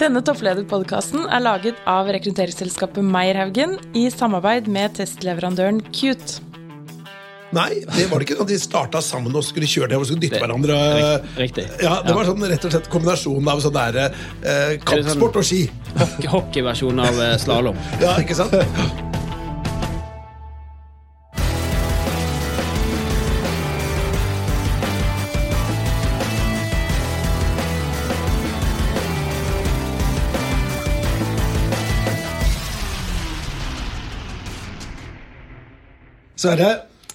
Denne topplederpodkasten er laget av rekrutteringsselskapet Meierhaugen i samarbeid med testleverandøren Cute. Nei, det var det ikke. De starta sammen og skulle kjøre det og skulle dytte Det- hverandre. Riktig. Ja, Det var sånn rett og slett kombinasjonen av sånn der, eh, kampsport og ski. Hockey- Hockeyversjon av eh, slalåm. Ja, ikke sant? Sverre,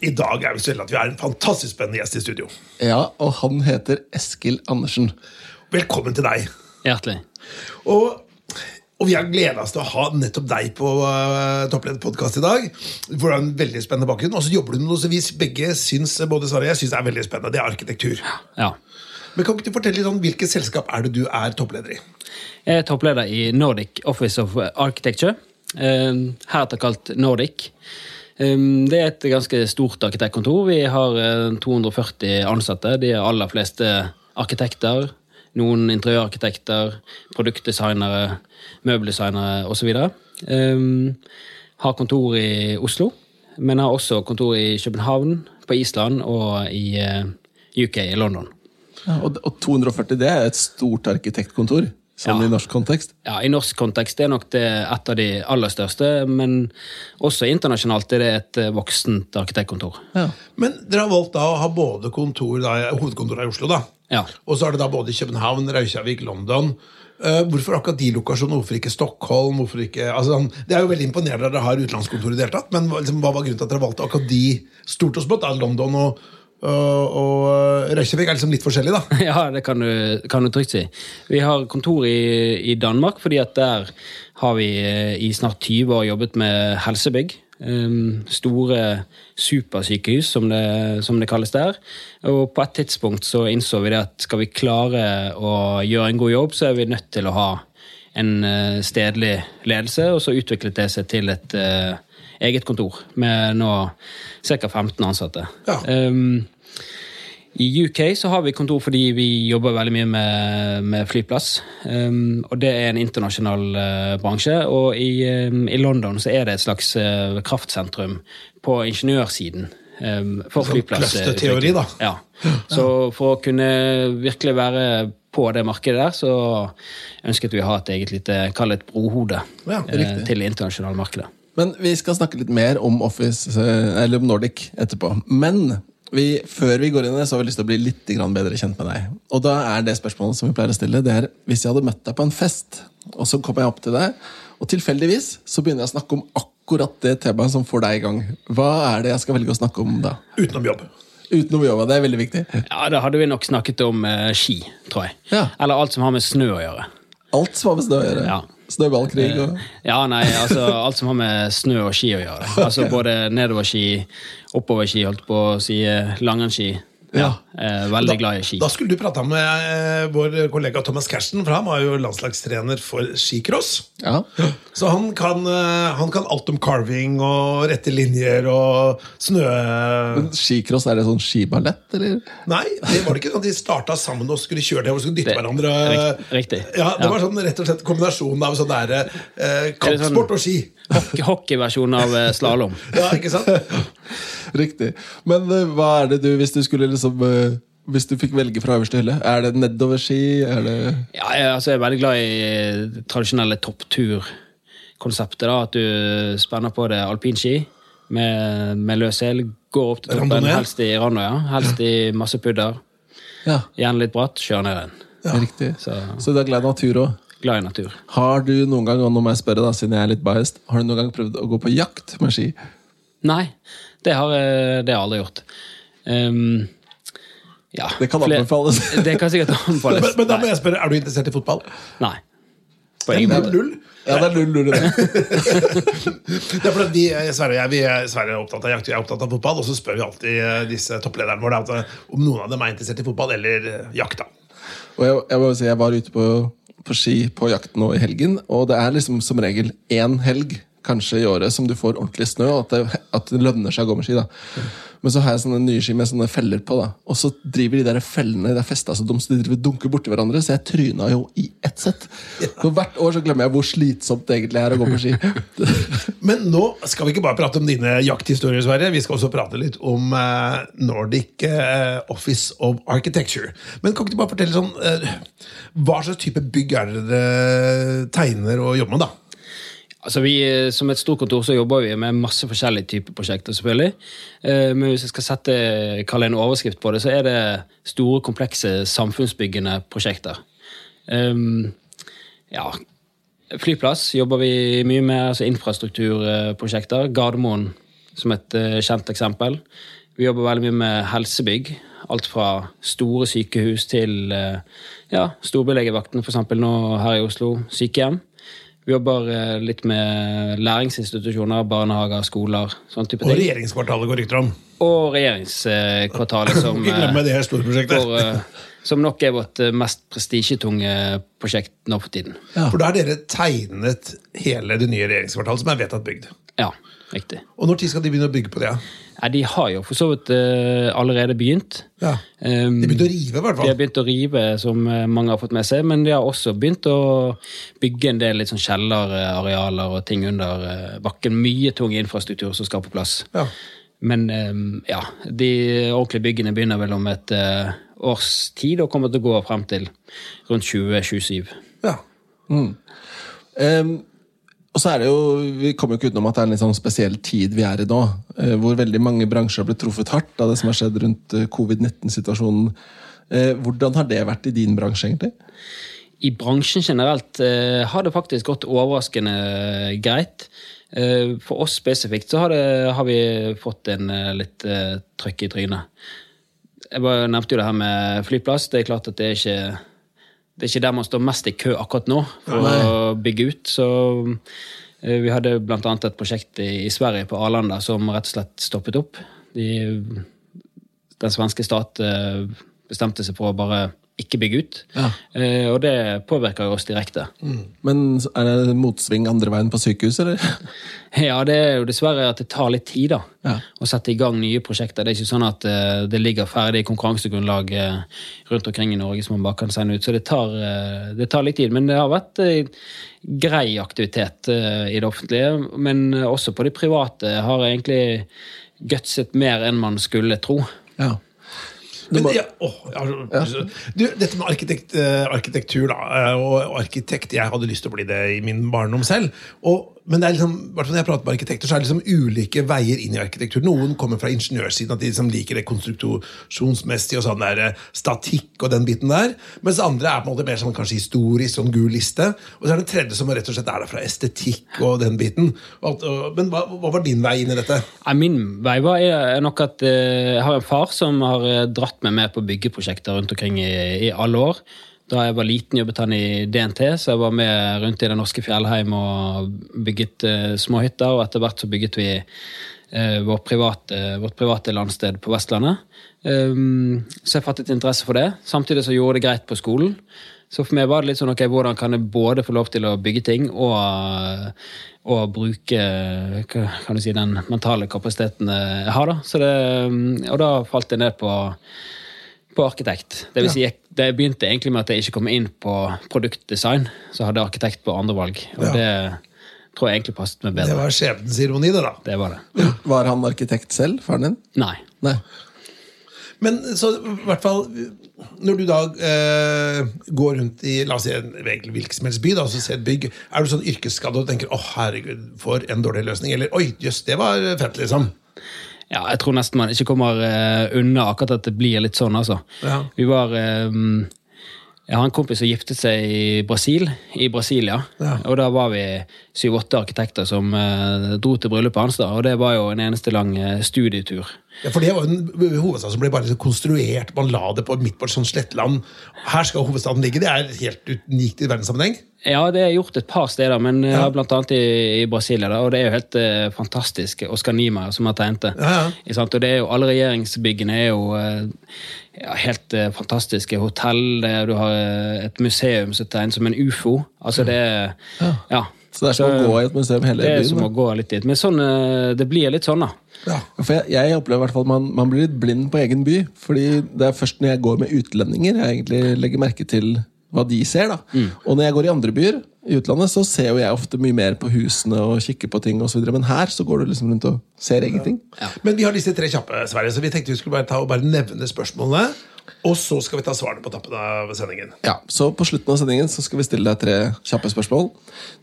i dag er vi så heldige at vi har en fantastisk spennende gjest i studio. Ja, og han heter Eskil Andersen. Velkommen til deg. Hjertelig. Og, og vi har gleda oss til å ha nettopp deg på uh, Topplederpodkast i dag. For Du er en veldig spennende bakgrunn. Og så jobber du med noe som vi begge syns både Sverre og jeg syns er veldig spennende. Det er arkitektur. Ja. Men kan ikke du fortelle litt om Hvilket selskap er det du er toppleder i? Jeg er toppleder i Nordic Office of Architecture. eh, Heretter kalt Nordic. Eh, Det er et ganske stort arkitektkontor. Vi har eh, 240 ansatte. De aller fleste arkitekter. Noen interiørarkitekter, produktdesignere, møbeldesignere osv. Har kontor i Oslo, men har også kontor i København, på Island og i eh, UK, i London. Ja, og 240 det er et stort arkitektkontor, sånn Ja. i norsk kontekst. Ja, I norsk kontekst det er nok det et av de aller største, men også internasjonalt er det et eh, voksent arkitektkontor. Ja. Men dere har valgt da å ha både kontor, da, hovedkontoret i Oslo, da. Ja. Og så er det da både København, Reykjavik, London. Uh, hvorfor akkurat de lokasjonene? Hvorfor ikke Stockholm? Hvorfor ikke, altså, sånn, det er jo veldig imponerende at dere har utenlandskontor i det hele tatt, men liksom, hva var grunnen til at dere valgte akkurat de stort og smått? London og, og, og Reykjavik er liksom litt forskjellig, da. Ja, det kan du, kan du trygt si. Vi har kontor i, i Danmark, fordi at der har vi eh, i snart 20 år jobbet med helsebygg. Um, store supersykehus, som det, som det kalles der. Og på et tidspunkt så innså vi det at skal vi klare å gjøre en god jobb, så er vi nødt til å ha en eh, stedlig ledelse, og så utviklet det seg til et eh, eget kontor med nå ca. 15 ansatte. Ja. Um, i UK så har vi kontor fordi vi jobber veldig mye med, med flyplass. Um, og det er en internasjonal uh, bransje. Og i, um, i London så er det et slags uh, kraftsentrum på ingeniørsiden. Um, for Sånn flyplassutvikling. clusterteori, da. Ja. Så for å kunne virkelig være på det markedet der, så ønsket vi å ha et eget lite, kall det et brohode, Ja, riktig. til det internasjonale markedet. Men vi skal snakke litt mer om Office, eh, eller om Nordic etterpå. Men vi, før vi går inn i det, så har vi lyst til å bli litt bedre kjent med deg. Og da er det spørsmålet som vi pleier å stille, det er hvis jeg hadde møtt deg på en fest, og så kommer jeg opp til deg, og tilfeldigvis så begynner jeg å snakke om akkurat det temaet som får deg i gang. Hva er det jeg skal velge å snakke om da? Utenom jobb. Utenom jobb, det er veldig viktig. Ja, Da hadde vi nok snakket om uh, ski, tror jeg. Ja. Eller alt som har med snø å gjøre. Alt som har med snø å gjøre. Ja. Snøballkrig og Ja, nei, altså alt som har med snø og ski å gjøre. Altså Både nedoverski, oppoverski, holdt på å si, eh, langrennsski. Ja, veldig veldig glad i ski. Da skulle du prata med eh, vår kollega Thomas Kersten, for han var jo landslagstrener for skicross. Ja. Så han kan, eh, han kan alt om carving og rette linjer og snø... Men skicross, er det sånn skiballett, eller? Nei, det var det ikke. De starta sammen og skulle kjøre det og skulle dytte Det- hverandre. riktig. Ja, Det Ja. var sånn rett og slett kombinasjonen av sånn der, eh, sånn- kampsport og ski. Hockey- Hockeyversjon av eh, slalåm. Ja, ikke sant? Riktig. Men eh, hva er det du, hvis du skulle liksom eh, Hvis du fikk velge fra øverste hylle, er det nedoverski? Er det Ja, jeg, altså, jeg er veldig glad i det tradisjonelle toppturkonseptet. At du spenner på det alpinski med, med løs sel, går opp til toppen, helst i Randøya. ja. helst i masse pudder. Ja, Gjerne litt bratt, kjør ned den. riktig. Så Så du er glad i natur òg? glad i natur. Har du noen gang og nå må jeg spørre da, siden jeg er litt biased, har du noen gang prøvd å gå på jakt med ski? Nei, det har jeg, det har jeg aldri gjort. Um, ja, Det kan anbefales. Det kan sikkert anbefales. Men, men da må jeg spørre, er du interessert i fotball? Nei. På Det ingen måte. Ja, det er null null det. Det er fordi vi, eh, Sverre og jeg vi er, Sverre er opptatt av jakt, jeg er opptatt av fotball, og så spør vi alltid eh, disse topplederne våre eh, om noen av dem er interessert i fotball eller eh, jakt. da. Og jeg, jeg, må si, jeg var ute på, på ski på jakt nå i helgen, og det er liksom som regel én helg kanskje i året som du får ordentlig snø, og at det, at det lønner seg å gå med ski. da. Men så har jeg sånne nye ski med sånne feller på, da. og så driver de der fellene de er dumt, så de driver dunker borti hverandre, så jeg tryna jo i ett sett. For hvert år så glemmer jeg hvor slitsomt det egentlig er å gå på ski. Men nå skal vi ikke bare prate om dine jakthistorier, Sverre. Vi skal også prate litt om eh, Nordic eh, Office of Architecture. Men kan ikke du bare fortelle sånn eh, Hva slags type bygg er det dere tegner og jobber med, da? Altså vi, eh, Som et stort kontor så jobber vi med masse forskjellige typer prosjekter. selvfølgelig. Eh, Men hvis jeg skal sette, kalle en overskrift på det, så er det store, komplekse samfunnsbyggende prosjekter. Um, ja, Flyplass jobber vi mye med, altså infrastrukturprosjekter. Gardermoen som et eh, kjent eksempel. Vi jobber veldig mye med helsebygg. Alt fra store sykehus til ja, storbylegevakten, f.eks. nå her i Oslo. Sykehjem. Vi jobber eh, litt med læringsinstitusjoner, barnehager, skoler. sånn type ting. Og regjeringskvartalet går rykter om. Og regjeringskvartalet, som, eh, det store for, eh, som nok er vårt eh, mest prestisjetunge prosjekt nå på tiden. For da har dere tegnet hele det nye regjeringskvartalet som er vedtatt bygd. Ja, riktig. Og når tid skal de begynne å bygge på det? Ja? Nei, de har jo for så vidt uh, allerede begynt. Ja. Um, De begynte å rive, i hvert de har begynt å rive, som eh, mange har fått med seg, men de har også begynt å bygge en del litt sånn kjellerarealer og ting under uh, bakken. Mye tung infrastruktur som skal på plass. Ja. Men um, ja, de ordentlige byggene begynner vel om et uh, års tid og kommer til å gå frem til rundt 2027. Ja. Em, og så er det jo, Vi kommer jo ikke utenom at det er en litt sånn spesiell tid vi er i nå. eh, hvor veldig mange bransjer har blitt truffet hardt av det som har skjedd rundt eh, covid-19-situasjonen. Eh, hvordan har det vært i din bransje, egentlig? I bransjen generelt har det faktisk gått overraskende greit. For oss spesifikt så har, det, har vi fått en litt trøkk i trynet. Jeg bare nevnte jo det her med flyplass. Det er klart at det er ikke det er ikke der man står mest i kø akkurat nå for å bygge ut. Så eh, vi hadde annet et prosjekt i, i Sverige, på Arlanda, som rett og slett stoppet opp. De, den svenske stat eh, bestemte seg for å bare ikke bygge ut. Ja. Eh, og det påvirker oss direkte. Men er det motsving andre veien på sykehus, eller? Ja, det er jo dessverre at det tar litt tid da, Ja. å sette i gang nye prosjekter. Det er ikke sånn at eh, det ligger ferdig konkurransegrunnlag eh, rundt omkring i Norge som man bare kan sende ut. Så det tar, eh, det tar litt tid. Men det har vært eh, grei aktivitet i det offentlige. Men også på det private har egentlig gutset mer enn man skulle tro. Ja. Men, ja, åh, ja, du, dette med arkitekt, eh, arkitektur da, eh, og arkitekt Jeg hadde lyst til å bli det i min barndom selv. Og, men det er liksom, hvert når jeg prater med arkitekter, så er det liksom ulike veier inn i arkitektur. Noen kommer fra ingeniørsiden, at de liksom liker det konstruksjonsmessige og sånn der eh, statikk og den biten der. Mens andre er på en måte mer sånn kanskje historisk, sånn gul liste. Og så er det en tredje som rett og slett er der fra estetikk og den biten. Men hva, hva var din vei inn i dette? Min vei var nok at eh, jeg har en far som har eh, dratt meg med på byggeprosjekter rundt omkring i, i alle år. Da jeg var liten, jobbet han i DNT, så jeg var med rundt i det norske fjellheim og bygget uh, småhytter. Og etter hvert så bygget vi uh, vår private, vårt private landsted på Vestlandet. Um, så jeg fattet interesse for det. Samtidig så gjorde det greit på skolen. Så for meg var det litt sånn, ok, hvordan kan jeg både få lov til å bygge ting og, og bruke kan du si, den mentale kapasiteten jeg har. da. Så det, og da falt jeg ned på, på arkitekt. Det vil si, jeg, det begynte egentlig med at jeg ikke kom inn på produktdesign, så hadde arkitekt på andrevalg. Og Ja. det tror jeg egentlig passet meg Det var skjebnens ironi, det, da. Det var det. Var han arkitekt selv, faren din? Nei. Nei. Men så i hvert fall Når du da eh, går rundt i la oss si, en hvilken som helst by da, og ser et bygg, er du sånn yrkesskadd og tenker 'Å, herregud, for en dårlig løsning'? Eller 'Oi, jøss, det var fett', liksom? Ja, jeg tror nesten man ikke kommer eh, unna akkurat at det blir litt sånn, altså. Ja. Vi var eh, Jeg har en kompis som giftet seg i Brasil, i Brasilia. Ja. Og da var vi syv-åtte arkitekter som eh, dro til bryllupet hans, da. Og det var jo en eneste lang eh, studietur. Ja, for det var jo en hovedstad som ble bare liksom konstruert. Man la det på midt på et sånt slettland. Her skal hovedstaden ligge. Det er helt unikt i verdenssammenheng. Ja, det er gjort et par steder, men eh, Ja. annet i, i Brasilia. Da, og det er jo helt eh, fantastisk. Oscar Niemeyer som har tegnet det. Ja, ja. Og det er jo, alle regjeringsbyggene er jo eh, ja, helt eh, fantastiske. Hotell, det, du har et museum som er tegnet som en ufo. Altså det er ja. Så det er som å gå i et museum hele Det er byen. som da. å gå litt dit. Men sånn, eh, det blir litt sånn, da. Ja. For jeg, jeg opplever i hvert fall man, man blir litt blind på egen by. Fordi det er først når jeg går med utlendinger jeg egentlig legger merke til hva de ser. da. Og når jeg går i andre byer i utlandet, så ser jo jeg ofte mye mer på husene og kikker på ting osv. Men her så går du liksom rundt og ser ingenting. Men vi har disse tre kjappe, Sverre, så vi tenkte vi skulle bare ta og bare nevne spørsmålene. Og så skal vi ta svarene på tappen av sendingen. Ja, Så på slutten av sendingen så skal vi stille deg tre kjappe spørsmål.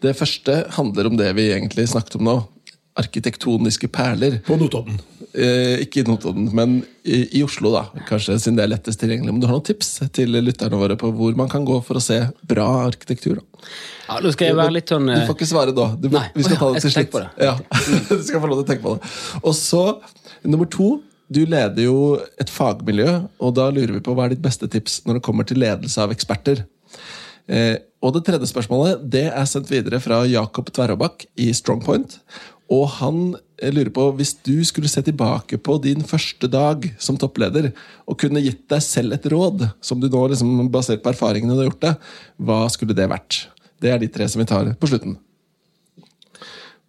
Det første handler om det vi egentlig snakket om nå. Arkitektoniske perler. På Notodden. Eh, ikke i Notodden, men i, i Oslo, da. Kanskje siden det er lettest tilgjengelig. Men du har noen tips til lytterne våre på hvor man kan gå for å se bra arkitektur? da? Ja, Nå skal jeg være litt sånn Du eh, får ikke svare da. Du, må- Nei. vi skal ta det til slutt. Ja, du skal få lov til å tenke på det. Og så, nummer to. Du leder jo et fagmiljø, og da lurer vi på hva er ditt beste tips når det kommer til ledelse av eksperter. Eh, og det tredje spørsmålet det er sendt videre fra Jakob Tverrabakk i Strongpoint. Og han lurer på, hvis du skulle se tilbake på din første dag som toppleder, og kunne gitt deg selv et råd, som du nå liksom, basert på erfaringene du har gjort det, hva skulle det vært? Det er de tre som vi tar på slutten.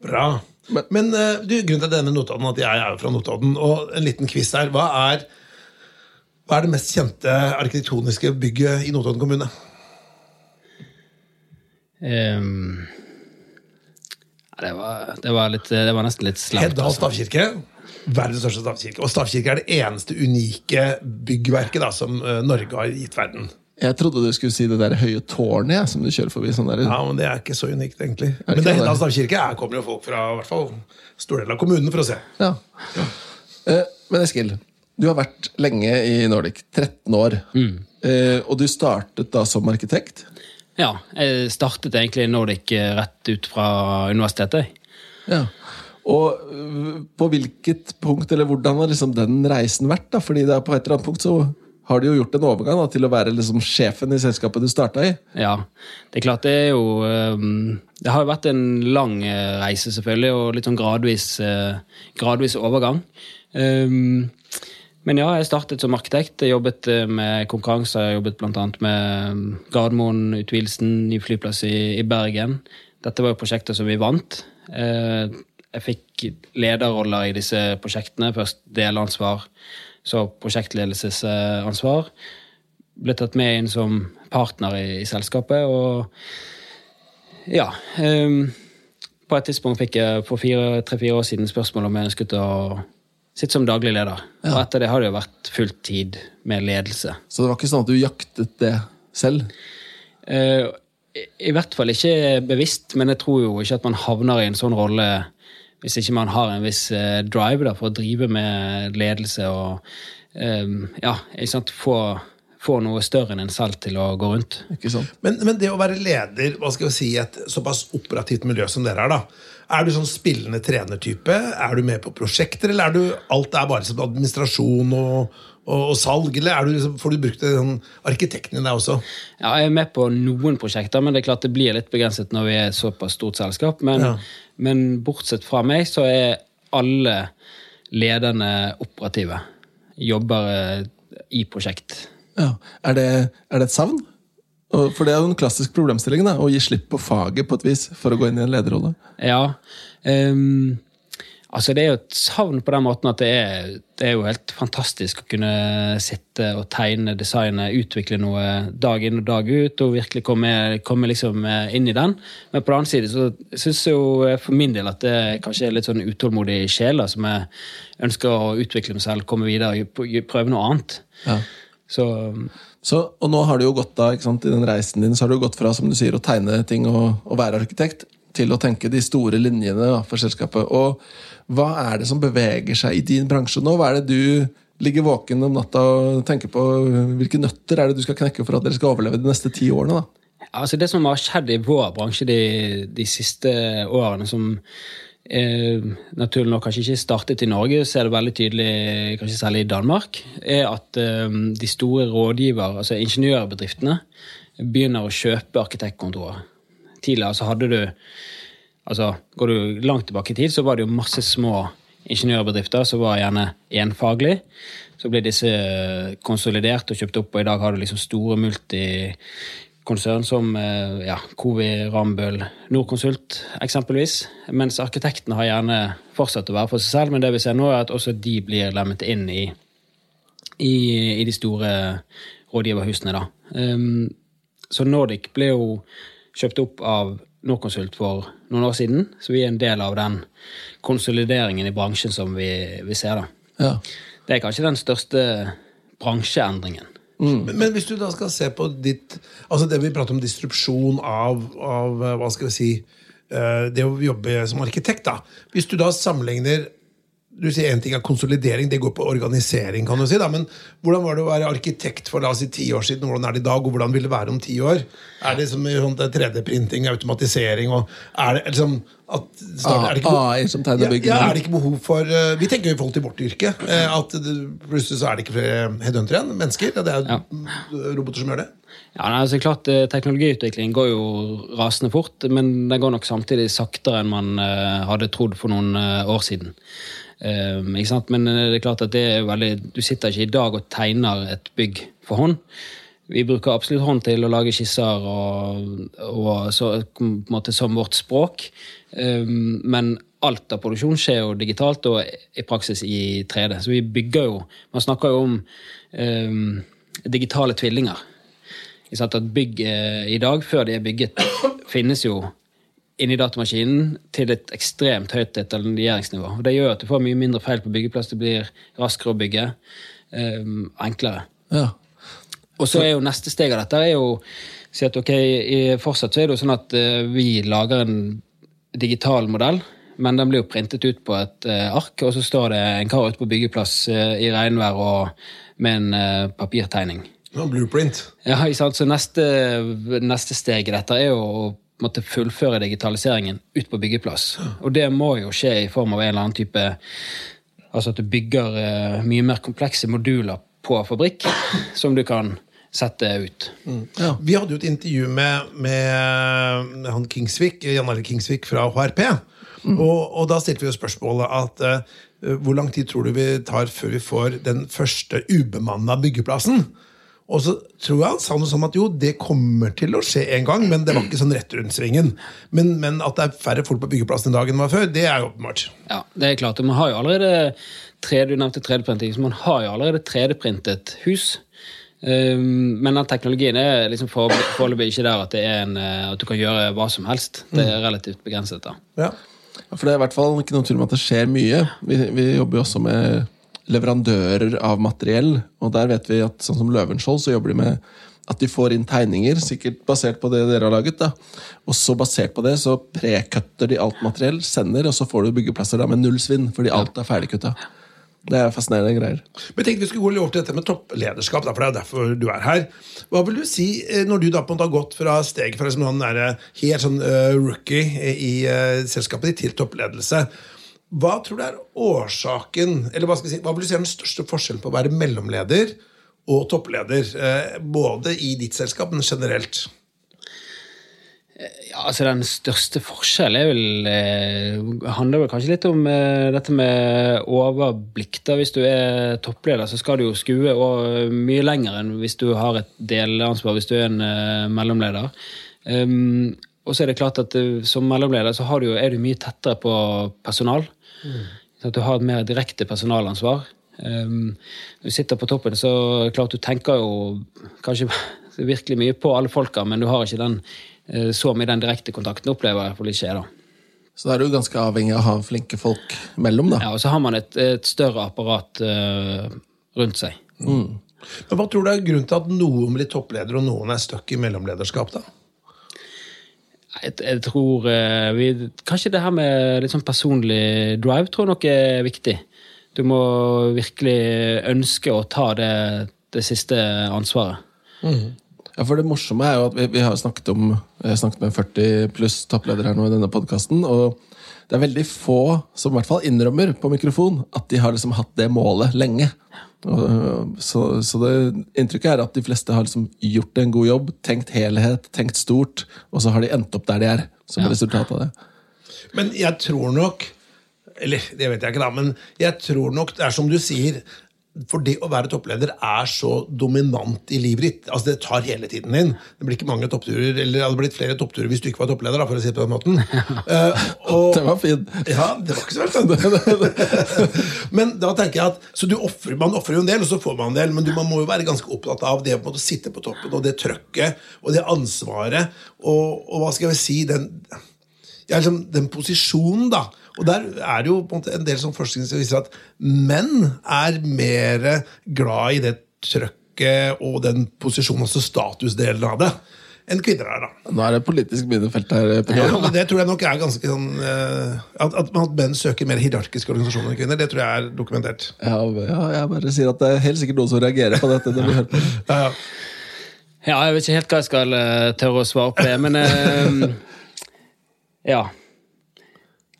Bra. Men, men eh, du, grunnen til denne Notodden at jeg er jo fra Notodden, og en liten quiz her. Hva er, hva er det mest kjente arkitektoniske bygget i Notodden kommune? Um, det, var, det, var litt, det var nesten litt slemt. Heddal altså. stavkirke. Verdens største stavkirke. Og stavkirke er det eneste unike byggverket da, som eh, Norge har gitt verden. Jeg trodde du skulle si det der høye tårnet ja, som du kjører forbi. sånn der. Ja, men Det er ikke så unikt, egentlig. Er Men det det? Stavkirke her kommer jo folk fra i hvert fall stor del av kommunen for å se. Ja. Eh, men Eskil, du har vært lenge i Nordic. 13 år. Eh, og du startet da som arkitekt. Ja, jeg startet egentlig Nordic eh, rett ut fra universitetet. Ja. Og øh, på hvilket punkt, eller hvordan har liksom den reisen vært? da? Fordi det er på et eller annet punkt så har du jo gjort en overgang da, til å være liksom sjefen i selskapet du starta i. Ja, det er klart det er jo ehm, Det har jo vært en lang eh, reise, selvfølgelig, og litt sånn gradvis, eh, gradvis overgang. Ehm, men ja, jeg startet som arkitekt. Jeg jobbet eh, med konkurranser. Jeg jobbet bl.a. med Gardermoen-utvidelsen, ny flyplass i, i Bergen. Dette var jo prosjekter som vi vant. Jeg fikk lederroller i disse prosjektene. Først delansvar, så prosjektledelsesansvar. Ble tatt med inn som partner i, i selskapet, og ja um, På et tidspunkt fikk jeg for tre-fire år siden spørsmål om jeg ønsket å sitte som daglig leder. Og etter det har det jo vært fullt tid med ledelse. Så det var ikke sånn at du jaktet det selv? Uh, i- I hvert fall ikke bevisst, men jeg tror jo ikke at man havner i en sånn rolle hvis ikke man har en viss eh, drive da, for å drive med ledelse og eh, ja, ikke sant, få, få noe større enn en selv til å gå rundt. Ikke sant? Men, men det å være leder hva skal vi si, i et såpass operativt miljø som dere er, da er du sånn spillende trenertype? Er du med på prosjekter, eller er du alt er bare som administrasjon og, og, og salg? Eller er du liksom, får du brukt det, sånn, arkitekten i deg også? Ja, jeg er med på noen prosjekter, men det er klart det blir litt begrenset når vi er et såpass stort selskap. Men, Ja. Men bortsett fra meg, så er alle lederne operative. Jobber eh, i prosjekt. Ja. Er, det, er det et savn? For det er jo en klassisk problemstilling, da, å gi slipp på faget på et vis for å gå inn i en lederrolle. Ja. ehm, altså det er jo et savn på den måten at det er, det er jo helt fantastisk å kunne sitte og tegne, designe, utvikle noe dag inn og dag ut, og virkelig komme, komme liksom eh, inn i den. Men på den annen side så syns jeg jo eh, for min del at det kanskje er litt sånn utålmodig sjel som jeg ønsker å utvikle meg selv, komme videre, prøve noe annet. Ja. Så Så, og nå har du jo gått da, sant, i den reisen din så har du gått fra som du sier, å tegne ting og, og være arkitekt, til å tenke de store linjene for selskapet. Og hva er det som beveger seg i din bransje nå? Hva er det du ligger våken om natta og tenker på? Hvilke nøtter er det du skal knekke for at dere skal overleve de neste ti årene? da? Altså Det som har skjedd i vår bransje de, de siste årene, som eh, naturlig nok kanskje ikke startet i Norge, så er det veldig tydelig, kanskje særlig i Danmark, er at eh, de store rådgiver, altså ingeniørbedriftene, begynner å kjøpe arkitektkontorer. Tidligere så hadde du altså Går du langt tilbake i tid, så var det jo masse små ingeniørbedrifter som var gjerne enfaglig. Så ble disse konsolidert og kjøpt opp, og i dag har du liksom store multikonsern som eh, ja, Covi, Rambøll, Norconsult eksempelvis. Mens arkitektene har gjerne fortsatt å være for seg selv, men det vi ser nå er at også de blir lemmet inn i, i, i de store rådgiverhusene. da. Um, så Nordic ble jo kjøpt opp av Norconsult for noen år siden, så vi er en del av den konsolideringen i bransjen som vi, vi ser. da. Ja. Det er kanskje den største bransjeendringen. Men, men hvis du da skal se på ditt Altså det vi prater om distrupsjon av, av eh, hva skal vi si eh, Det å jobbe som arkitekt, da. Hvis du da sammenligner du sier en ting er konsolidering, det går på organisering. kan du si da, Men hvordan var det å være arkitekt for la oss si ti år siden? Hvordan er det i dag, og hvordan vil det være om ti år? Er det som sånn 3D-printing, automatisering og er det liksom at, snart, er det ikke, AI som tegner ja, byggene. ja, er det ikke behov for uh, Vi tenker jo i forhold til vårt yrke. Uh, At det- plutselig så er det ikke flere headhuntere igjen. Mennesker. Det er jo roboter som gjør det. Ja, nei, altså klart eh, Teknologiutvikling går jo rasende fort, men den går nok samtidig saktere enn man uh, hadde trodd for noen år siden. Um, ikke sant? Men eh, det er klart at det er veldig, du sitter ikke i dag og tegner et bygg for hånd. Vi bruker absolutt hånd til å lage skisser og, og så, på en måte som vårt språk. Um, men alt av produksjon skjer jo digitalt og i praksis i 3D. Så vi bygger jo Man snakker jo om um, digitale tvillinger. At Bygg eh, i dag, før de er bygget, finnes jo inni datamaskinen til et ekstremt høyt detaljeringsnivå. Og Det gjør at du får mye mindre feil på byggeplass, det blir raskere å bygge. Um, enklere. Ja. Og så er jo neste steg av dette er jo si at ok, i, fortsatt så er det jo sånn at uh, vi lager en digital modell, men den blir jo printet ut på et uh, ark, og så står det en kar ute på byggeplass uh, i regnvær og med en papirtegning. Ja, blueprint. Ja, ikke sant? Så neste, neste steg i dette er jo å måtte fullføre digitaliseringen ut på byggeplass. Og det må jo skje i form av en eller annen type Altså at du bygger eh, mye mer komplekse moduler på fabrikk som du kan sette ut. Ja. Vi hadde jo et intervju med, med han Kingsvik, Jan Arild Kingsvik fra HRP. Og, og da stilte vi jo spørsmålet at uh, hvor lang tid tror du vi tar før vi får den første ubemanna byggeplassen? Og så tror jeg han sa noe sånn at jo, det kommer til å skje en gang, men det var ikke sånn rett rundt svingen. Men, men at det er færre folk på byggeplassen i dag enn det var før, det er jo åpenbart. Ja, det er klart. og Man har jo allerede 3D, du nevnte 3D-printing, så man har jo allerede 3D-printet hus. Um, men den teknologien er liksom foreløpig ikke der at, det er en, eh, at du kan gjøre hva som helst. Det er relativt begrenset. da. Ja. Ja, For det er i hvert fall ikke noen tvil om at det skjer mye. Vi, vi jobber jo også med leverandører av materiell, og der vet vi at sånn som Løvenskiold så jobber de med at de får inn tegninger, sikkert basert på det dere har laget. da. Og så basert på det så prekutter de alt materiell, sender, og så får du byggeplasser da med null svinn, fordi alt er ferdigkutta. Det er fascinerende greier. Men tenk, vi skulle gå litt over til dette med topplederskap, for det er derfor du er her. Hva vil du si eh, når du da på en måte har gått fra steget fra liksom noen helt sånn uh, rookie i uh, selskapet ditt til toppledelse? Hva tror du er årsaken, eller hva, si, hva vil du si er den største forskjellen på å være mellomleder og toppleder? eh, både i ditt selskap, men generelt. Ja, altså Den største forskjellen er vel, eh, handler vel kanskje litt om eh, dette med overblikk. da. Hvis du er toppleder, så skal du jo skue og mye lenger enn hvis du har et delansvar hvis du er en eh, mellomleder. Um, og så er det klart at eh, som mellomleder så du er du mye tettere på personal. Så at du har et mer direkte personalansvar. Um, når du sitter på toppen, så klart du tenker jo kanskje virkelig mye på alle folka, men du har ikke den eh, så mye den direkte kontakten, opplever jeg i hvert ikke jeg, da. Så da er du ganske avhengig av å ha flinke folk mellom, da. Ja, og så har man et, et større apparat uh, rundt seg. Men Hva tror du er grunnen til at noen blir toppleder, og noen er stuck i mellomlederskap? da? Jeg, jeg tror eh, vi, Kanskje det her med litt sånn personlig drive tror jeg nok er viktig. Du må virkelig ønske å ta det, det siste ansvaret. Ja, for Det morsomme er jo at vi, vi har snakket om Jeg har snakket med 40 pluss toppledere her nå i denne podkasten. Og det er veldig få som i hvert fall innrømmer på mikrofon at de har liksom hatt det målet lenge. Og, så, så det inntrykket er at de fleste har liksom gjort en god jobb, tenkt helhet, tenkt stort, og så har de endt opp der de er, som Ja. resultat av det. Men jeg tror nok Eller det vet jeg ikke, da, men jeg tror nok det er som du sier. For det å være toppleder er så dominant i livet ditt. Altså Det tar hele tiden din. Det blir ikke mange toppturer, eller det hadde blitt flere toppturer hvis du ikke var toppleder. da, for å si det på den måten. Uh, og, Det var fint. ja, det var ikke så verst. men da tenker jeg at, så du offrer, Man ofrer jo en del, og så får man en del, men du, man må jo være ganske opptatt av det å sitte på toppen, og det trøkket, og det ansvaret, og, og hva skal jeg si den, ja, liksom, den posisjonen, da. Og der er det jo på en, en del sånn forskning som viser at menn er mer glad i det trøkket og den posisjonen, altså statusdelen av det, enn kvinner er. da. Nå er det politisk minnefelt her. Ja, men Det tror jeg nok er ganske sånn eh, At, at, at menn søker mer hierarkiske organisasjoner enn kvinner, det tror jeg er dokumentert. Ja, ja, jeg bare sier at det er helt sikkert noen som reagerer på dette. når vi hører på. Ja, ja. Ja, jeg vet ikke helt hva jeg skal uh, tørre å svare på det, men uh, Ja.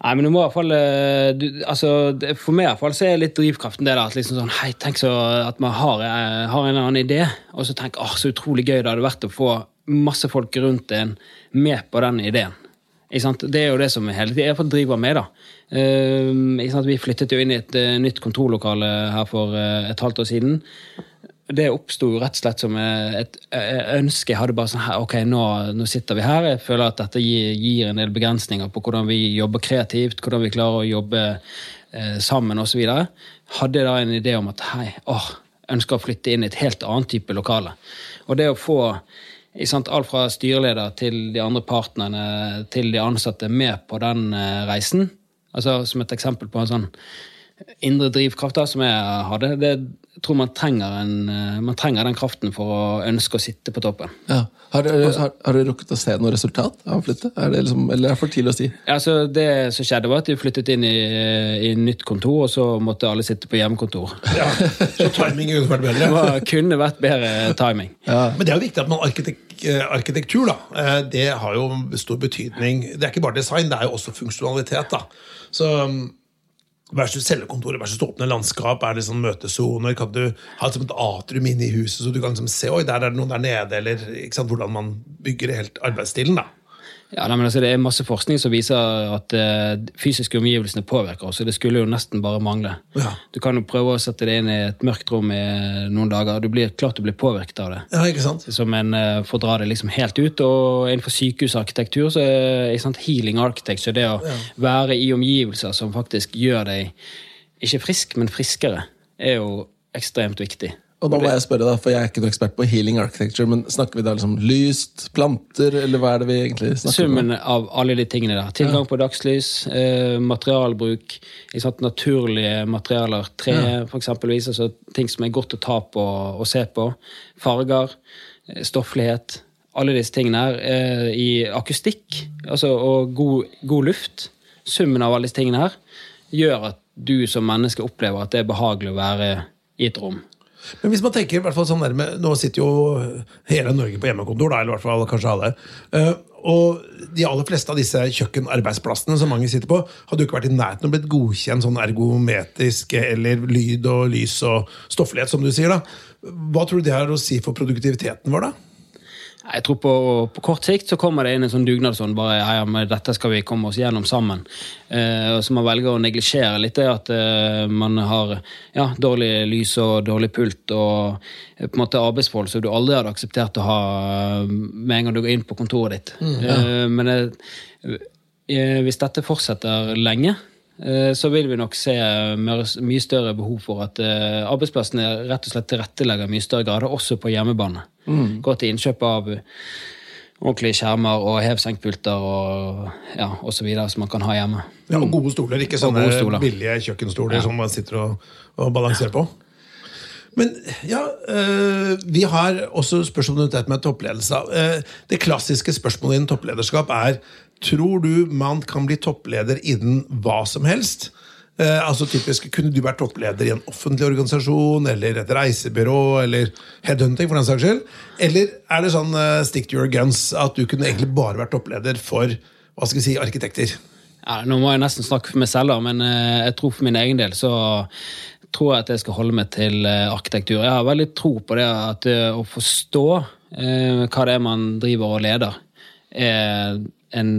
Nei, men du må i hvert fall eh, du, altså, For meg i hvert fall så er litt drivkraften det der at liksom sånn, hei, tenk så at man har, eh, har en eller annen idé, og så tenk åh, så utrolig gøy det hadde vært å få masse folk rundt en med på den ideen. Ikke sant? Det er jo det som hele tiden jeg driver med. da. Eh, ikke sant? Vi flyttet jo inn i et eh, nytt kontorlokale her for et halvt år siden. Det oppsto rett og slett som et ønske. Jeg hadde bare sånn her, ok, nå, nå sitter vi her. Jeg føler at dette gir, gir en del begrensninger på hvordan vi jobber kreativt, hvordan vi klarer å jobbe eh, sammen osv. Hadde jeg da en idé om at hei, åh, ønsker å flytte inn i et helt annet type lokale. Og det å få i sant, alt fra styreleder til de andre partnerne til de ansatte med på den eh, reisen. Altså Som et eksempel på en sånn indre drivkraft som jeg hadde. Det, jeg tror man trenger, en, eh, man trenger den kraften for å ønske å sitte på toppen. Ja. Har, du, har, har du rukket å se noe resultat av flyttet? Er det liksom, eller er det for tidlig å si? Altså, det som skjedde, var at de flyttet inn i, i nytt kontor, og så måtte alle sitte på hjemmekontor. Ja, Så timing kunne vært Det bedre. var, kunne vært bedre timing. Men det er jo viktig at man arkitek eh, arkitektur da, eh, det har jo stor betydning. Det er ikke bare design, det er jo også funksjonalitet. da. Så um, Versus cellekontoret versus åpne landskap. Er det sånn møtesoner? Kan du ha et, et atrium inne i huset, så du kan liksom se oi, der er det noen der nede? Eller hvordan man bygger helt arbeidsstilen. da. Ja, nei, men altså, Det er masse forskning som viser at uh, fysiske omgivelsene påvirker oss. og Det skulle jo nesten bare mangle. Ja. Du kan jo prøve å sette det inn i et mørkt rom i noen dager. Du blir klart du blir påvirket av det. Ja, ikke sant? Som en uh, får dra det liksom helt ut. Og innenfor sykehusarkitektur så er ikke sant, healing architecture, det å være i omgivelser som faktisk gjør deg ikke frisk, men friskere, er jo ekstremt viktig. Og da må jeg spørre da, for jeg er ikke noen ekspert på healing architecture, men snakker vi da liksom lyst, planter, eller hva er det vi egentlig snakker om? Summen av alle de tingene der. Tilgang på dagslys, eh, materialbruk, sant? naturlige materialer, tre for eksempelvis, altså ting som er godt å ta på og se på. Farger, eh, stofflighet. Alle disse tingene her. Eh, I akustikk altså, og god, god luft. Summen av alle disse tingene her gjør at du som menneske opplever at det er behagelig å være i et rom. Men hvis man tenker i hvert fall sånn der med, Nå sitter jo hele Norge på hjemmekontor, da, eller i hvert fall kanskje alle. Eh, og de aller fleste av disse kjøkkenarbeidsplassene som mange sitter på, hadde jo ikke vært i nærheten av blitt godkjent sånn ergometrisk eller lyd og lys og stofflighet, som du sier. da. Hva tror du det har å si for produktiviteten vår, da? Jeg tror på, på kort sikt så kommer det inn en sånn dugnadsånd. bare, ja, ja, men dette skal vi komme oss gjennom sammen. Eh, så man velger å neglisjere litt det at eh, man har ja, dårlig lys og dårlig pult og eh, på en måte arbeidsforhold som du aldri hadde akseptert å ha eh, med en gang du går inn på kontoret ditt. eh, men eh, hvis dette fortsetter lenge, så vil vi nok se mye større behov for at arbeidsplassene rett og slett tilrettelegger mye større grader, også på hjemmebane. Gå til innkjøp av ordentlige skjermer og hevsenkpulter og, ja, og så videre som man kan ha hjemme. Ja, og gode stoler, ikke sånne stoler. billige kjøkkenstoler som man sitter og, og balanserer på. Men ja, øh, vi har også spørsmål rundt dette med toppledelse. Eh, det klassiske spørsmålet innen topplederskap er Tror du man kan bli toppleder innen hva som helst? Eh, altså typisk, Kunne du vært toppleder i en offentlig organisasjon eller et reisebyrå eller headhunting? for den saks skyld? Eller er det sånn eh, stick to your guns at du kunne egentlig bare vært toppleder for hva skal vi si, arkitekter? Ja, nå må jeg nesten snakke for meg selv, da, men eh, jeg tror for min egen del så tror jeg at jeg skal holde meg til eh, arkitektur. Jeg har veldig tro på det at eh, å forstå eh, hva det er man driver og leder, er en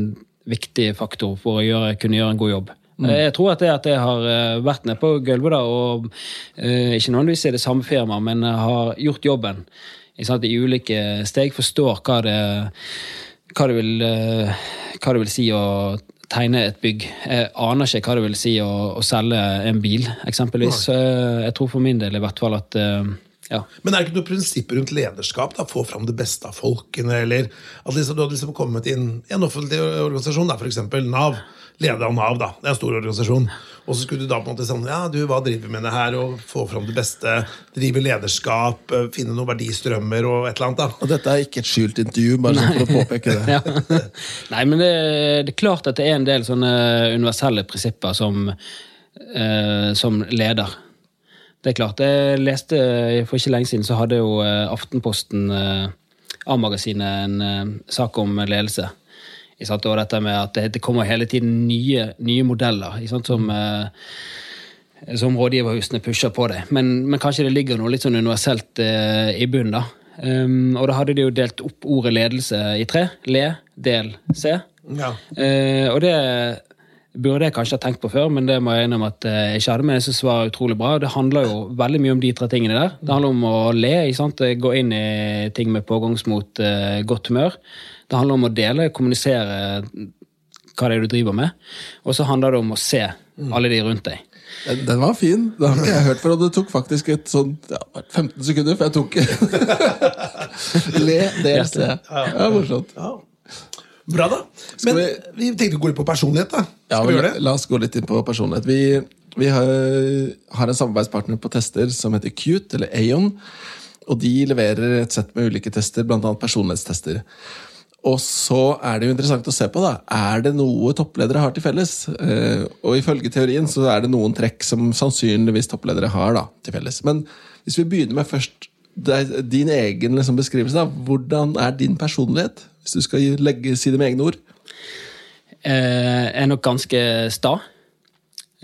viktig faktor for å gjøre, kunne gjøre en god jobb. Jeg tror at det at jeg har eh, vært nede på gulvet da, og eh, ikke nødvendigvis er det samme firma, men har gjort jobben sant, i ulike steg, forstår hva det, hva det, vil, eh, hva det vil si å tegne et bygg. Jeg aner ikke hva det vil si å, å selge en bil, eksempelvis. Så jeg, jeg tror for min del i hvert fall at eh, ja. Men er det ikke noe prinsipp rundt lederskap? da, Få fram det beste av folkene? eller at liksom, Du hadde liksom kommet inn i en offentlig organisasjon, f.eks. Nav. Leder av Nav, da. Det er en stor organisasjon. Og så skulle du da på en måte sånn Ja, du, hva driver vi med det her? Og få fram det beste. Drive lederskap. eh, Finne noen verdistrømmer og et eller annet. da. Og dette er ikke et skjult intervju, bare sånn for å påpeke det. ja. Nei, men det, det er klart at det er en del sånne universelle prinsipper som, eh, som leder. Det er klart. Jeg leste For ikke lenge siden så hadde jo eh, Aftenposten, eh, A-magasinet, en eh, sak om ledelse. Og dette med at det, det kommer hele tiden nye, nye modeller som som rådgiverhusene pusher på deg. Men, men kanskje det ligger noe litt sånn universelt i bunnen, da. Um, og da hadde de jo delt opp ordet ledelse i tre. Le, del, se. Ja. Uh, og det burde jeg kanskje ha tenkt på før, men det må jeg innrømme at eh, jeg ikke hadde. Men jeg synes det var utrolig bra. Det handler jo veldig mye om de tre tingene der. Det handler om å le, ikke sant? gå inn i ting med pågangsmot, eh, godt humør. Det handler om å dele, kommunisere hva det er du driver med. Og så handler det om å se alle de rundt deg. Den, var fin. Den har ikke jeg hørt for, og det tok faktisk et sånt ja, 15 sekunder, for jeg tok Le, del, se. Ja, morsomt. Ja. Bra, da. Men vi, vi- tenkte å gå litt på personlighet. da. Ja, vi gjøre det? la oss gå litt inn på personlighet. Vi, vi har, har en samarbeidspartner på tester som heter Qt, eller Aon. Og de leverer et sett med ulike tester, bl.a. personlighetstester. Og så er det jo interessant å se på, da. Er det noe toppledere har til felles? Eh, og ifølge teorien så er det noen trekk som sannsynligvis toppledere har da, til felles. Men hvis vi begynner med først din egen liksom, beskrivelse, da. Hvordan er din personlighet? Hvis du skal legge, si det med egne ord. Jeg er nok ganske sta.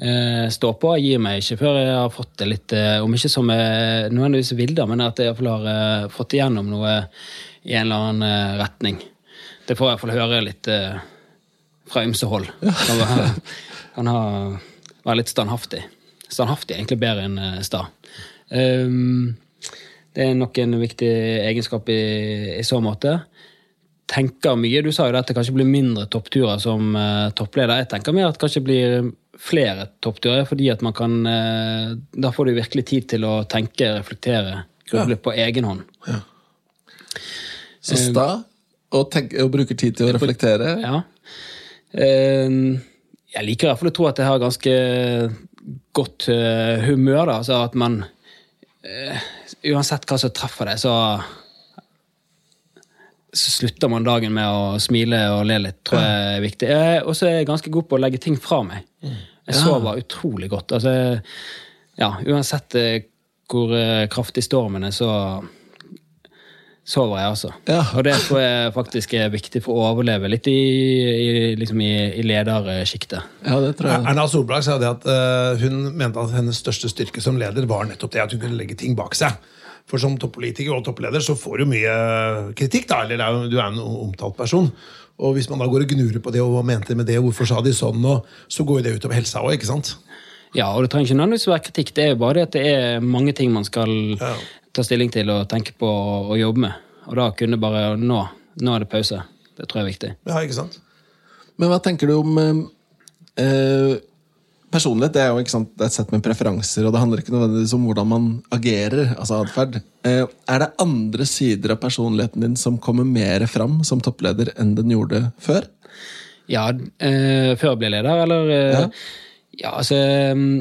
Står stå på. Gir meg ikke før jeg har fått det litt eh, Om ikke som jeg nødvendigvis vilder, men at jeg i hvert fall har eh, fått igjennom noe i en eller annen eh, retning. Det får jeg i hvert fall høre litt eh, fra ymse hold. Kan være- Kan ha, være litt standhaftig. Standhaftig er egentlig bedre enn eh, sta. Um, det er nok en viktig egenskap i, i så måte tenker mye. Du sa jo at det kanskje blir mindre toppturer som uh, toppleder. Jeg tenker mer at det kanskje blir flere toppturer, fordi at man kan uh, Da får du virkelig tid til å tenke, reflektere, gruble på egen hånd. Så sta, og, tenk, og bruker tid til å reflektere. Ja. Uh, jeg liker i hvert fall å tro at jeg har ganske godt eh, humør, da. Altså at man eh, Uansett hva som treffer deg, så så slutter man dagen med å smile og le litt, tror jeg er viktig. Og så er jeg ganske god på å legge ting fra meg. Jeg sover utrolig godt. Altså, ja, uansett eh, hvor eh, kraftig stormen er, så sover jeg, også. Ja. Og det tror jeg faktisk er viktig for å overleve litt i, i, liksom i, i ledersjiktet. Ja, det tror jeg. Erna Solberg sa det at uh, hun mente at hennes største styrke som leder var nettopp det at hun kunne legge ting bak seg. For som toppolitiker og toppleder så får du mye kritikk, da, eller er du er en omtalt person. Og hvis man da går og gnurer på det, og hva mente de med det, og hvorfor sa de sånn, og så går jo det utover helsa òg, ikke sant? Ja, og det trenger ikke nødvendigvis være kritikk. Det er jo bare det at det er mange ting man skal Ja. Ta stilling til og tenke på og, og jobbe med. Og da kunne bare nå, nå er det pause. Det tror jeg er viktig. Ja, ikke sant? Men hva tenker du om eh, eh, Personlighet det er jo ikke sant, det er et sett med preferanser, og det handler ikke nødvendigvis om hvordan man agerer, altså adferd. Eh, er det andre sider av personligheten din som kommer mer fram som toppleder enn den gjorde før? Ja, eh, før jeg ble leder, eller eh, Ja. ja. altså mm,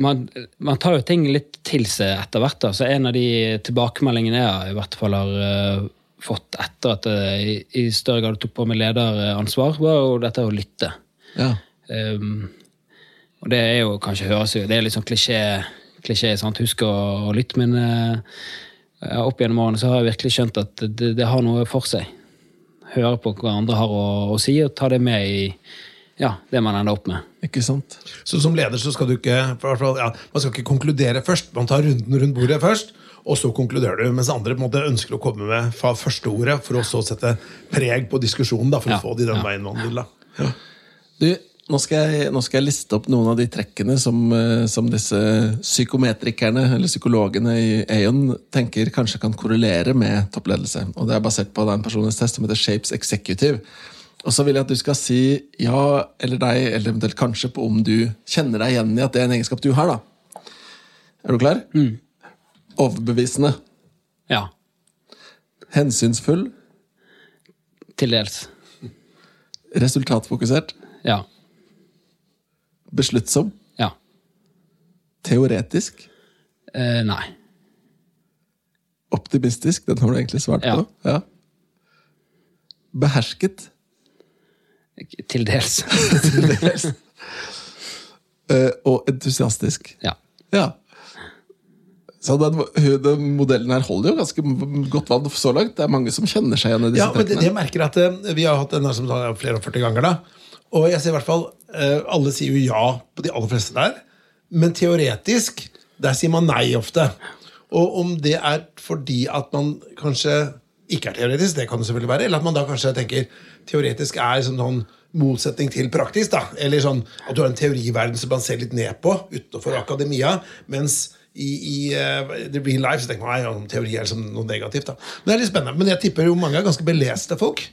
man, man tar jo ting litt til seg etter hvert. da, så En av de tilbakemeldingene jeg i hvert fall har uh, fått etter at jeg i, større grad tok på meg lederansvar, var jo dette å lytte. Ja. Um, og det er jo kanskje høres jo Det er litt sånn klisjé, klisjé sant? husk å, å lytte, men uh, opp gjennom årene så har jeg virkelig skjønt at det, det har noe for seg. Høre på hva andre har å, å si, og ta det med i ja, det man ender opp med. Ikke sant? Så som leder så skal du ikke for, hvert fall, ja, man skal ikke konkludere først. Man tar runden rundt bordet først, og så konkluderer du. Mens andre på en måte ønsker å komme med fra første ordet for å så sette preg på diskusjonen. Da, for Ja, å få de den ja. veien man vil. Da. Du, Nå skal, jeg, nå skal jeg liste opp noen av de trekkene som, eh, som disse psykometrikerne eller psykologene i Aon tenker kanskje kan korrelere med toppledelse. Og Det er basert på en personlighetstest som heter Shapes Executive. Og så vil jeg at du skal si ja eller nei, eller eventuelt kanskje på om du kjenner deg igjen i at det er en egenskap du har. da. Er du klar? Overbevisende. Ja. Hensynsfull. Til dels. Resultatfokusert. Ja. Besluttsom. Ja. Teoretisk. Eh, nei. Optimistisk. Den har du egentlig svart Ja. på. Ja. Behersket. Til dels. eh, og entusiastisk. ja. Ja. Så den, den modellen her holder jo ganske godt vann så langt. Det er mange som kjenner seg igjen i disse Ja, men det, trekkene. jeg merker at uh, Vi har hatt denne som tar flere og 40 ganger. da Og jeg ser i hvert fall uh, Alle sier jo ja på de aller fleste der. Men teoretisk, der sier man nei ofte. Og om det er fordi at man kanskje ikke er teoretisk, det kan det selvfølgelig være, eller at man da kanskje tenker teoretisk er som noen motsetning til praktisk. da Eller sånn at du har en teoriverden som man ser litt ned på utenfor akademia. Mens i, i uh, the real life så tenker man nei, teori er liksom noe negativt. da Men det er litt spennende. Men jeg tipper jo mange er ganske beleste folk.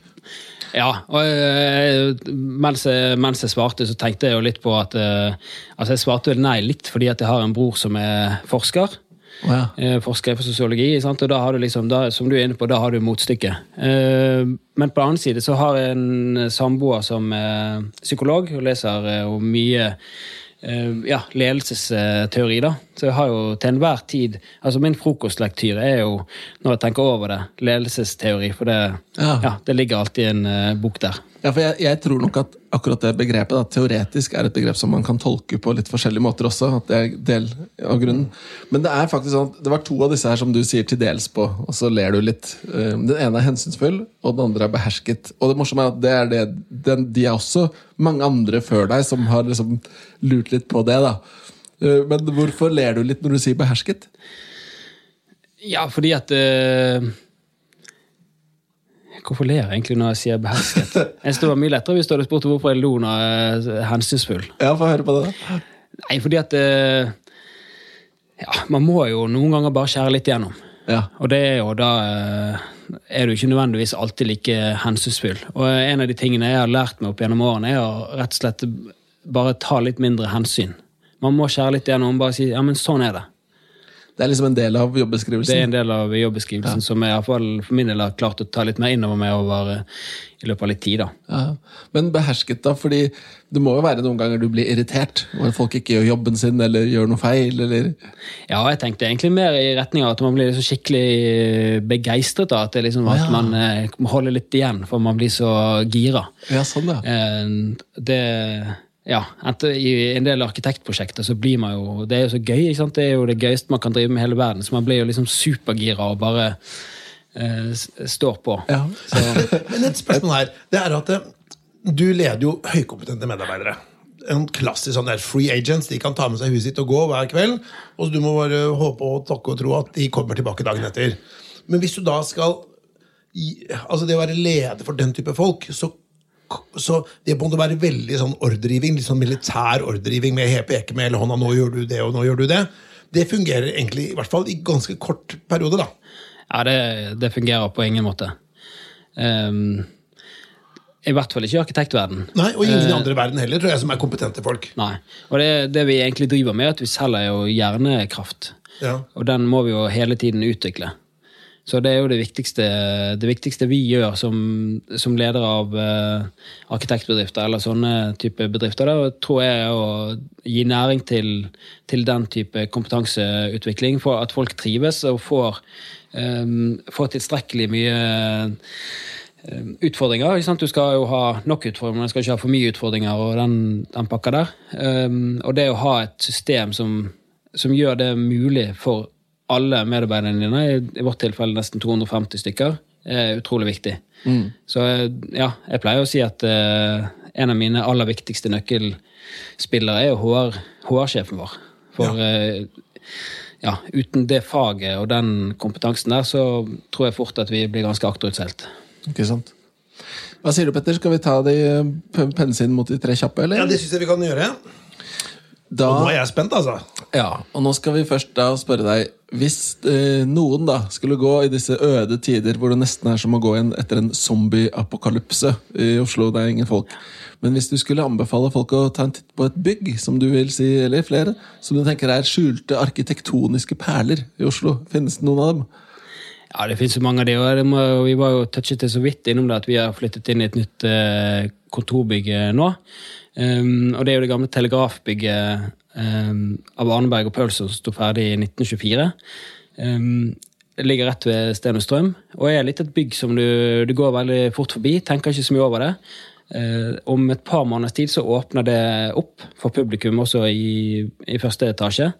Ja, og eh, mens jeg, mens jeg svarte, så tenkte jeg jo litt på at eh, Altså, jeg svarte vel nei litt fordi at jeg har en bror som er forsker. Å ja. eh, Forsker for sosiologi, sant? og da har du liksom, da, som du er inne på, da har du motstykket. Eh, Men på den annen side så har jeg en samboer som er psykolog og leser eh, mye eh, ja, ledelsesteori, da. Så jeg har jo til enhver tid Altså min frokostlektyre er jo, når jeg tenker over det, ledelsesteori. For det, Ja. ja. det ligger alltid en bok der. Ja, for jeg, jeg tror nok at akkurat det begrepet da, teoretisk er et begrep som man kan tolke på litt forskjellige måter også. at det er del av grunnen. Men det er faktisk sånn at det var to av disse her som du sier til dels på, og så ler du litt. Eh, Den ene er hensynsfull, og den andre er behersket. Og det morsomme er at det er det, den, de er også mange andre før deg som har liksom lurt litt på det. da. Eh, Men hvorfor ler du litt når du sier behersket? Ja, fordi at eh, Hvorfor ler jeg egentlig når jeg sier behersket? Jeg var mye lettere hvis du hadde spurt hvorfor jeg lo når jeg er hensynsfull. Ja, få høre på det. da. Nei, fordi at eh, Ja, man må jo noen ganger bare skjære litt igjennom. Ja. Og det er jo da eh, er du ikke nødvendigvis alltid like hensynsfull. Og en av de tingene jeg har lært meg opp gjennom årene, er å rett og slett bare ta litt mindre hensyn. Man må skjære litt igjennom bare si ja, men sånn er det. Det er liksom en del av jobbeskrivelsen? Det er en del av jobbeskrivelsen som jeg i hvert fall for min del har klart å ta litt mer innover meg over eh, i løpet av litt tid. da. Ja. Men behersket, da? fordi det må jo være noen ganger du blir irritert. At folk ikke gjør jobben sin eller gjør noe feil. eller... Ja, jeg tenkte egentlig mer i retning av at man blir så skikkelig begeistret av at, det liksom, at Ja. man holder litt igjen, for man blir så gira. Ja, sånn, ja. Eh, det ja, I en del arkitektprosjekter så blir man jo Det er jo så gøy. ikke sant? Det er jo det gøyeste man kan drive med i hele verden. Så man blir jo liksom supergira og bare eh, står på. Ja. Så, Men et spørsmål her, det er at eh, du leder jo høykompetente medarbeidere. En klassisk sånn der free agents. De kan ta med seg huset sitt og gå hver kveld. Og du må bare håpe og takke og tro at de kommer tilbake dagen etter. Men hvis du da skal Altså det å være leder for den type folk, så så det må være veldig sånn ordregiving, litt sånn militær ordregiving med he- ekemel, hånda 'nå gjør du det', og 'nå gjør du det'. Det fungerer egentlig i hvert fall i ganske kort periode. da. ja, det, det fungerer på ingen måte. Um, I hvert fall ikke i arkitektverden. Nei, Og ingen i andre verden heller, tror jeg, som er kompetente folk. Nei. Og det, det vi egentlig driver med, er at vi selger jo hjernekraft. Ja. Og den må vi jo hele tiden utvikle. Så det er jo det viktigste, det viktigste vi gjør som, som leder av eh, arkitektbedrifter eller sånne type bedrifter, da, tror jeg er å gi næring til, til den type kompetanseutvikling for at folk trives og får, eh, får tilstrekkelig mye eh, utfordringer. Du skal jo ha nok utfordringer, men du skal ikke ha for mye utfordringer. og den, den pakka der. Um, og det å ha et system som, som gjør det mulig for alle medarbeiderne dine, i, vårt tilfelle nesten 250 stykker, er utrolig viktig. Så eh, ja, jeg pleier å si at eh, en av mine aller viktigste nøkkelspillere er jo HR HR-sjefen vår. For eh, ja, uten det faget og den kompetansen der, så tror jeg fort at vi blir ganske akterutseilt. Ikke sant? Hva sier du, Petter? Skal vi ta de p- pensinn mot de tre kjappe, eller? Ja, Det syns jeg vi kan gjøre. da, Og nå er jeg spent, altså. ja, og nå skal vi først da spørre deg Hvis eh, noen da skulle gå i disse øde tider hvor det nesten er som å gå inn etter en zombie-apokalypse i Oslo, det er ingen folk Men hvis du skulle anbefale folk å ta en titt på et bygg, som du vil si, eller flere, som du tenker er skjulte arkitektoniske perler i Oslo, finnes det noen av dem? Ja, det finnes jo mange av de, vi var jo touchet det så vidt innom det at vi har flyttet inn i et nytt eh, kontorbygg eh, nå. Um, og det er jo det gamle telegrafbygget av Arneberg og Paulsen som sto ferdig i 1924. Um, det ligger rett ved Sten og er litt et bygg som du, du går veldig fort forbi. Tenker ikke så mye over det. Eh, om et par måneders tid så åpner det opp for publikum også i, i første etasje.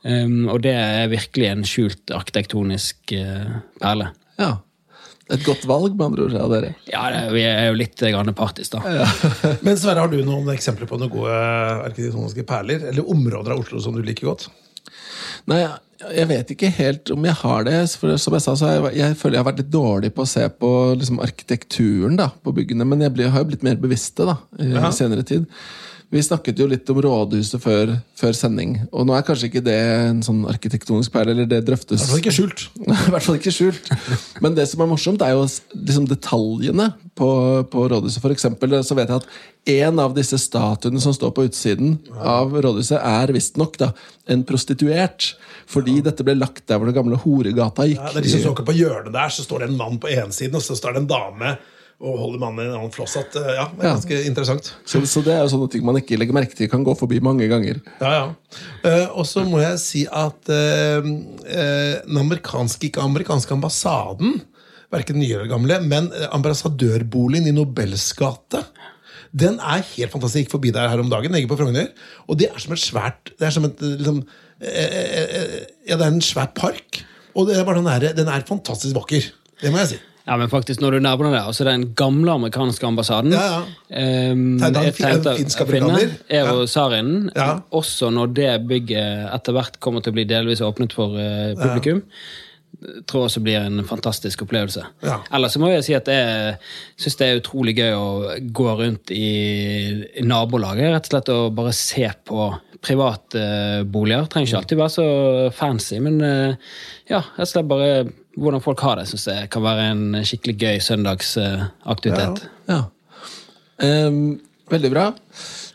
Og det er virkelig en skjult arkitektonisk eh, perle. Ja. Et godt valg, med andre ord, av dere. Ja, det, vi er jo litt grann da. da. Men Sverre, har du noen eksempler på noen gode arkitektoniske perler? Eller områder av Oslo som du liker godt? Nei, jeg- vet ikke helt om jeg har det. For som jeg sa, så jeg, jeg føler jeg har vært litt dårlig på å se på liksom, arkitekturen da, på byggene. Men jeg ble, har jo blitt mer bevisst det da, i Ja. senere tid. Vi snakket jo litt om rådhuset før, før sending. Og nå er kanskje ikke det en sånn arkitektonisk perle, eller det drøftes. I hvert fall ikke skjult. I hvert fall ikke skjult. Men det som er morsomt, er jo liksom detaljene på, på rådhuset. For eksempel så vet jeg at en av disse statuene som står på utsiden av rådhuset, er visstnok en prostituert. Fordi dette ble lagt der hvor den gamle horegata gikk. Ja, det er de som står på hjørnet der, så står det en mann på ene siden, og så står det en dame og holder mannen i en annen flosshatt. Ja, det er Ja. ganske interessant. så, så det er jo sånne ting man ikke legger merke til, kan gå forbi mange ganger. Ja, ja. Uh, og så må jeg si at uh, uh, den amerikanske, ikke amerikanske ambassaden, verken nye eller gamle, men eh, ambassadørboligen i Nobels gate, den er helt fantastisk. Jeg gikk forbi der her om dagen, jeg gikk på Frogner, og det er som et svært Det er som et liksom, eh, eh, eh, Ja, det er en svær park, og det er bare den, er, den er fantastisk vakker. Det må jeg si. Ja, men faktisk, når du nærmer deg altså den gamle amerikanske ambassaden Ja, ja. Um, er tegnet av finsk kvinne, Ja. Saarinen. Ja. Også når det bygget etter hvert kommer til å bli delvis åpnet for uh, publikum. Tror også blir en fantastisk opplevelse. Ja. Ellers må jeg si at jeg syns det er utrolig gøy å gå rundt i, i nabolaget rett og slett og bare se på private eh. Trenger ikke alltid være så fancy, men eh, ja, rett og bare hvordan folk har det, syns jeg kan være en skikkelig gøy søndagsaktivitet. Ja. Ehm, veldig bra.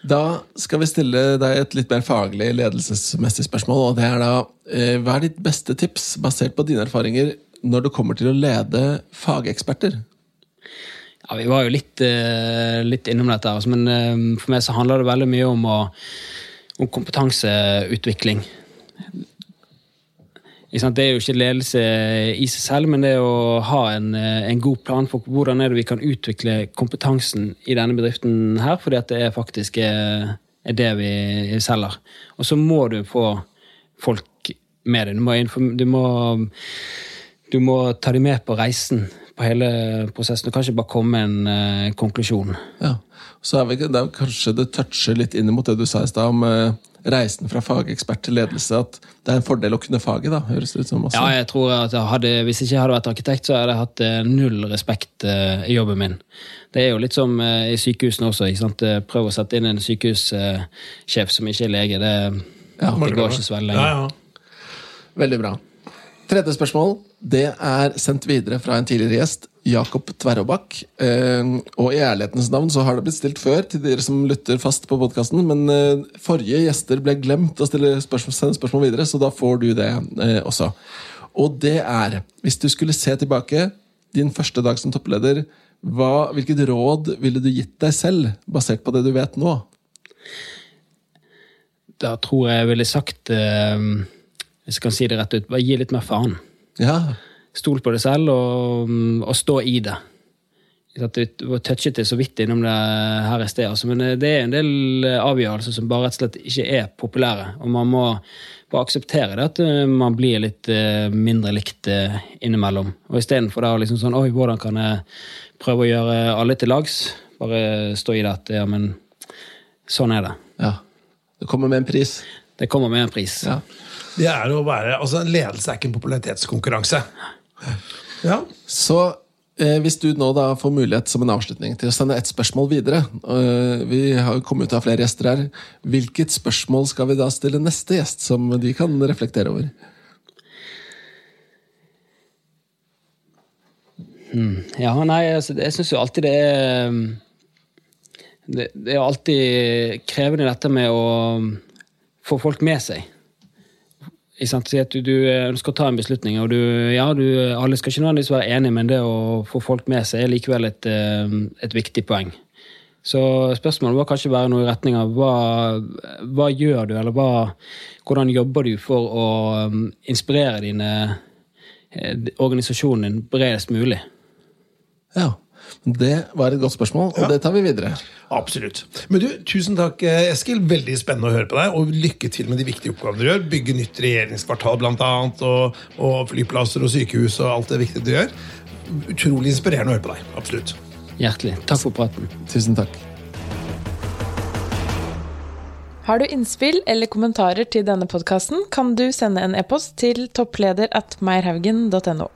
Da skal vi stille deg et litt mer faglig ledelsesmessig spørsmål. og det er da, eh, Hva er ditt beste tips, basert på dine erfaringer, når det kommer til å lede fageksperter? Ja, Vi var jo litt, litt innom dette, altså, men for meg så handler det veldig mye om, å, om kompetanseutvikling. Det er jo ikke ledelse i seg selv, men det er å ha en, eh, en god plan for hvordan er det vi kan utvikle kompetansen i denne bedriften her, fordi at det er faktisk er, er det vi selger. Og så må du få folk med deg. Du må, du må du må ta dem med på reisen på hele prosessen. Du kan ikke bare komme med en uh, konklusjon. Ja. Så er vi, det er kanskje det toucher litt inn mot det du sa i stad om uh, reisen fra fagekspert til ledelse. At det er en fordel å kunne faget, da, høres det ut som. også. Ja, jeg tror at jeg hadde, Hvis ikke jeg hadde vært arkitekt, så hadde jeg hatt eh, null respekt uh, i jobben min. Det er jo litt som i sykehusene også. ikke sant? Prøv å sette inn en sykehussjef som ikke er lege. Det, det går ikke så veldig lenge. Ja, ja. Veldig bra. Tredje spørsmål det er sendt videre fra en tidligere gjest, Jakob Tverrobakk. Eh, og i ærlighetens navn så har det blitt stilt før til dere som lytter fast på podkasten, men eh, forrige gjester ble glemt å stille spørsmål, sende spørsmål videre, så da får du det eh, også. Og det er, hvis du skulle se tilbake din første dag som toppleder, hva, hvilket råd ville du gitt deg selv, basert på det du vet nå? Da tror jeg jeg ville sagt, eh, hvis jeg kan si det rett ut, bare gi litt mer faen. Ja, Stol på det selv og, og stå i det. Vi touchet det så vidt innom det her i sted, altså, men det er en del avgjørelser som bare rett og slett ikke er populære. Og man må bare akseptere det at eh, man blir litt eh, mindre likt eh, innimellom. Og istedenfor da liksom sånn Oi, hvordan kan jeg prøve å gjøre alle til lags? Bare stå i det at ja, men sånn er det. ja. Det kommer med en pris. Det kommer med en pris. Ja. Det er å være, altså Ledelse er ikke en popularitetskonkurranse. Ja. Så Eh, hvis du nå da får mulighet som en avslutning til å sende et spørsmål videre eh, Vi har kommet ut av flere gjester her. Hvilket spørsmål skal vi da stille neste gjest, som de kan reflektere over? Ja, nei, altså, jeg syns jo alltid det er um, det, det er jo alltid krevende dette med å um, få folk med seg. Si at du, du å ta en beslutning, og du, ja, du, alle skal ikke nødvendigvis være enige, men det å få folk med seg er likevel et, um, et viktig poeng. Så spørsmålet var kanskje bare noe i retning av hva, hva gjør du, eller hva, hvordan jobber du for å inspirere dine, eh, organisasjonen din bredest mulig? Ja, Det var et godt spørsmål, og Ja. det tar vi videre. Absolutt. Men du, Tusen takk, eh, Eskil. Veldig spennende å høre på deg. Og lykke til med de viktige oppgavene du gjør. Bygge nytt regjeringskvartal, blant annet, og, og flyplasser og sykehus og alt det viktige du gjør. Utrolig inspirerende å høre på deg. Absolutt. Hjertelig. Takk for praten. Tusen takk. Har du innspill eller kommentarer til denne podkasten, kan du sende en e-post til toppleder at meierhaugen.no.